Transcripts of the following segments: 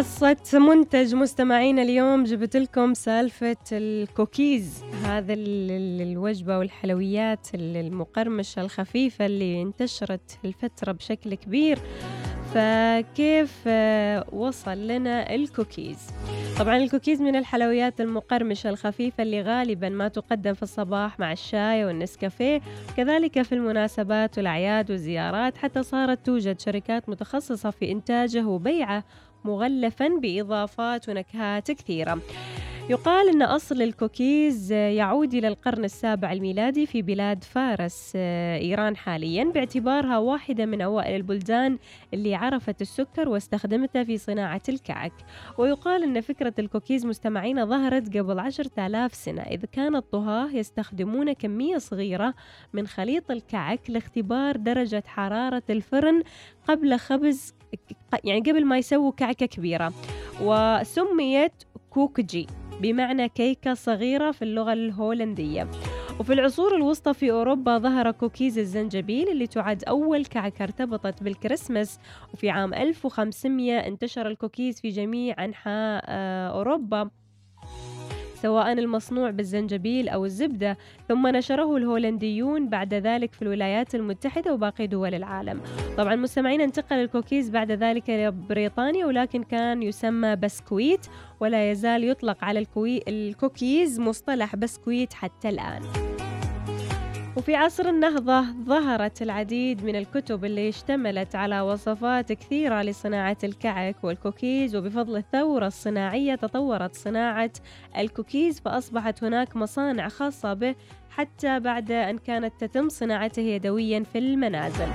قصة منتج مستمعينا اليوم جبت لكم سالفة الكوكيز. هذا الوجبة والحلويات المقرمشة الخفيفة اللي انتشرت الفترة بشكل كبير. فكيف آه، وصل لنا الكوكيز؟ طبعا الكوكيز من الحلويات المقرمشة الخفيفة اللي غالبا ما تقدم في الصباح مع الشاي والنسكافيه. كذلك في المناسبات والأعياد والزيارات حتى صارت توجد شركات متخصصة في إنتاجه وبيعه مغلفا بإضافات ونكهات كثيرة. يقال أن أصل الكوكيز يعود إلى القرن السابع الميلادي في بلاد فارس آه، إيران حاليا باعتبارها واحدة من أوائل البلدان اللي عرفت السكر واستخدمته في صناعة الكعك. ويقال أن فكرة الكوكيز مستمعين ظهرت قبل عشرة آلاف سنة إذ كان الطهاة يستخدمون كمية صغيرة من خليط الكعك لاختبار درجة حرارة الفرن قبل خبز يعني قبل ما يسووا كعكة كبيرة. وسميت koekje. بمعنى كيكة صغيرة في اللغة الهولندية. وفي العصور الوسطى في أوروبا ظهر كوكيز الزنجبيل اللي تعد أول كعكة ارتبطت بالكريسماس. وفي عام 1500 انتشر الكوكيز في جميع أنحاء آه، أوروبا. سواء المصنوع بالزنجبيل أو الزبدة ثم نشره الهولنديون بعد ذلك في الولايات المتحدة وباقي دول العالم طبعا مستمعين انتقل الكوكيز بعد ذلك إلى بريطانيا ولكن كان يسمى بسكويت ولا يزال يطلق على. الكوكيز مصطلح بسكويت حتى الآن وفي عصر النهضة ظهرت العديد من الكتب اللي اشتملت على وصفات كثيرة لصناعة الكعك والكوكيز وبفضل الثورة الصناعية تطورت صناعة الكوكيز فأصبحت هناك مصانع خاصة به حتى بعد أن كانت تتم صناعته يدويا في المنازل.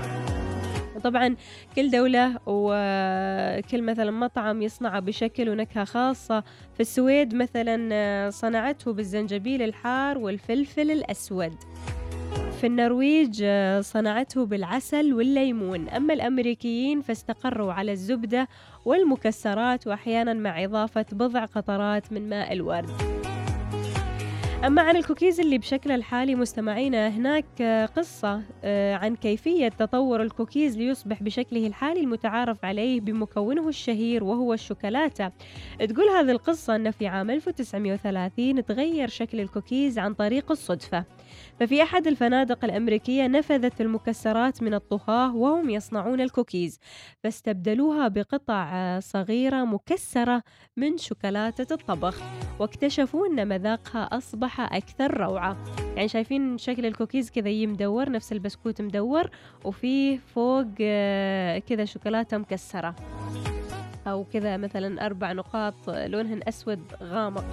وطبعا كل دولة وكل مثلا مطعم يصنعه بشكل ونكهة خاصة. في السويد مثلا صنعته بالزنجبيل الحار والفلفل الأسود. في النرويج آه، صنعته بالعسل والليمون. أما الأمريكيين فاستقروا على الزبدة والمكسرات وأحيانا مع إضافة بضع قطرات من ماء الورد. أما عن الكوكيز اللي بشكل الحالي مستمعينا هناك آه، قصة آه، عن كيفية تطور الكوكيز ليصبح بشكله الحالي المتعارف عليه بمكونه الشهير وهو الشوكولاتة. تقول هذه القصة أن في عام 1930 تغير شكل الكوكيز عن طريق الصدفة. ففي أحد الفنادق الأمريكية نفذت المكسرات من الطهاة وهم يصنعون الكوكيز. فاستبدلوها بقطع صغيرة مكسرة من شوكولاتة الطبخ. واكتشفوا أن مذاقها أصبح أكثر روعة. يعني شايفين شكل الكوكيز كذا مدور نفس البسكوت مدور وفيه فوق آه، كذا شوكولاتة مكسرة. أو كذا مثلا أربع نقاط لونهن أسود غامق.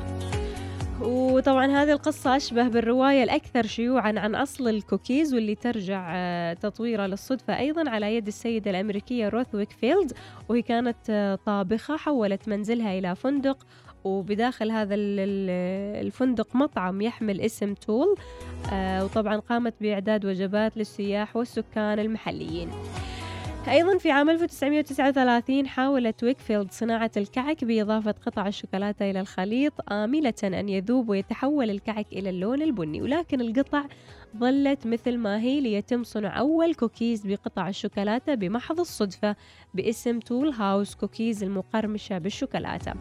وطبعا هذه القصة أشبه بالرواية الأكثر شيوعا عن أصل الكوكيز واللي ترجع آه، تطويرها للصدفة أيضا على يد السيدة الأمريكية روث ويكفيلد وهي كانت آه، طابخة حولت منزلها إلى فندق وبداخل هذا الفندق مطعم يحمل اسم تول آه، وطبعا قامت بإعداد وجبات للسياح والسكان المحليين. أيضا في عام 1939 حاولت ويكفيلد صناعة الكعك بإضافة قطع الشوكولاتة إلى الخليط آملة أن يذوب ويتحول الكعك إلى اللون البني. ولكن القطع ظلت مثل ما هي ليتم صنع أول كوكيز بقطع الشوكولاتة بمحض الصدفة باسم تول هاوس كوكيز المقرمشة بالشوكولاتة.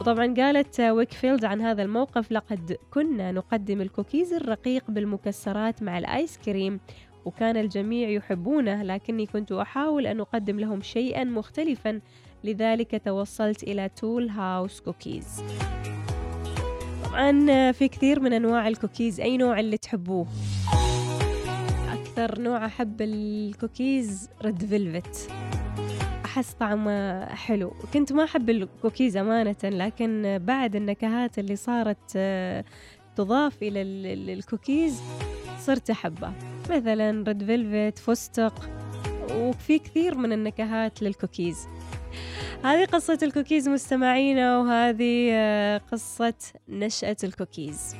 وطبعا قالت ويكفيلد عن هذا الموقف لقد كنا نقدم الكوكيز الرقيق بالمكسرات مع الآيس كريم وكان الجميع يحبونه لكني كنت أحاول أن أقدم لهم شيئا مختلفا لذلك توصلت إلى تول هاوس كوكيز طبعا في كثير من أنواع الكوكيز أي نوع اللي تحبوه؟ أكثر نوع أحب الكوكيز red velvet. أحس طعمه حلو. كنت ما أحب الكوكيز أمانة لكن بعد النكهات اللي صارت تضاف إلى الكوكيز صرت أحبه. مثلا red velvet فستق وفي كثير من النكهات للكوكيز. هذه قصة الكوكيز مستمعينا وهذه آه، قصة نشأة الكوكيز.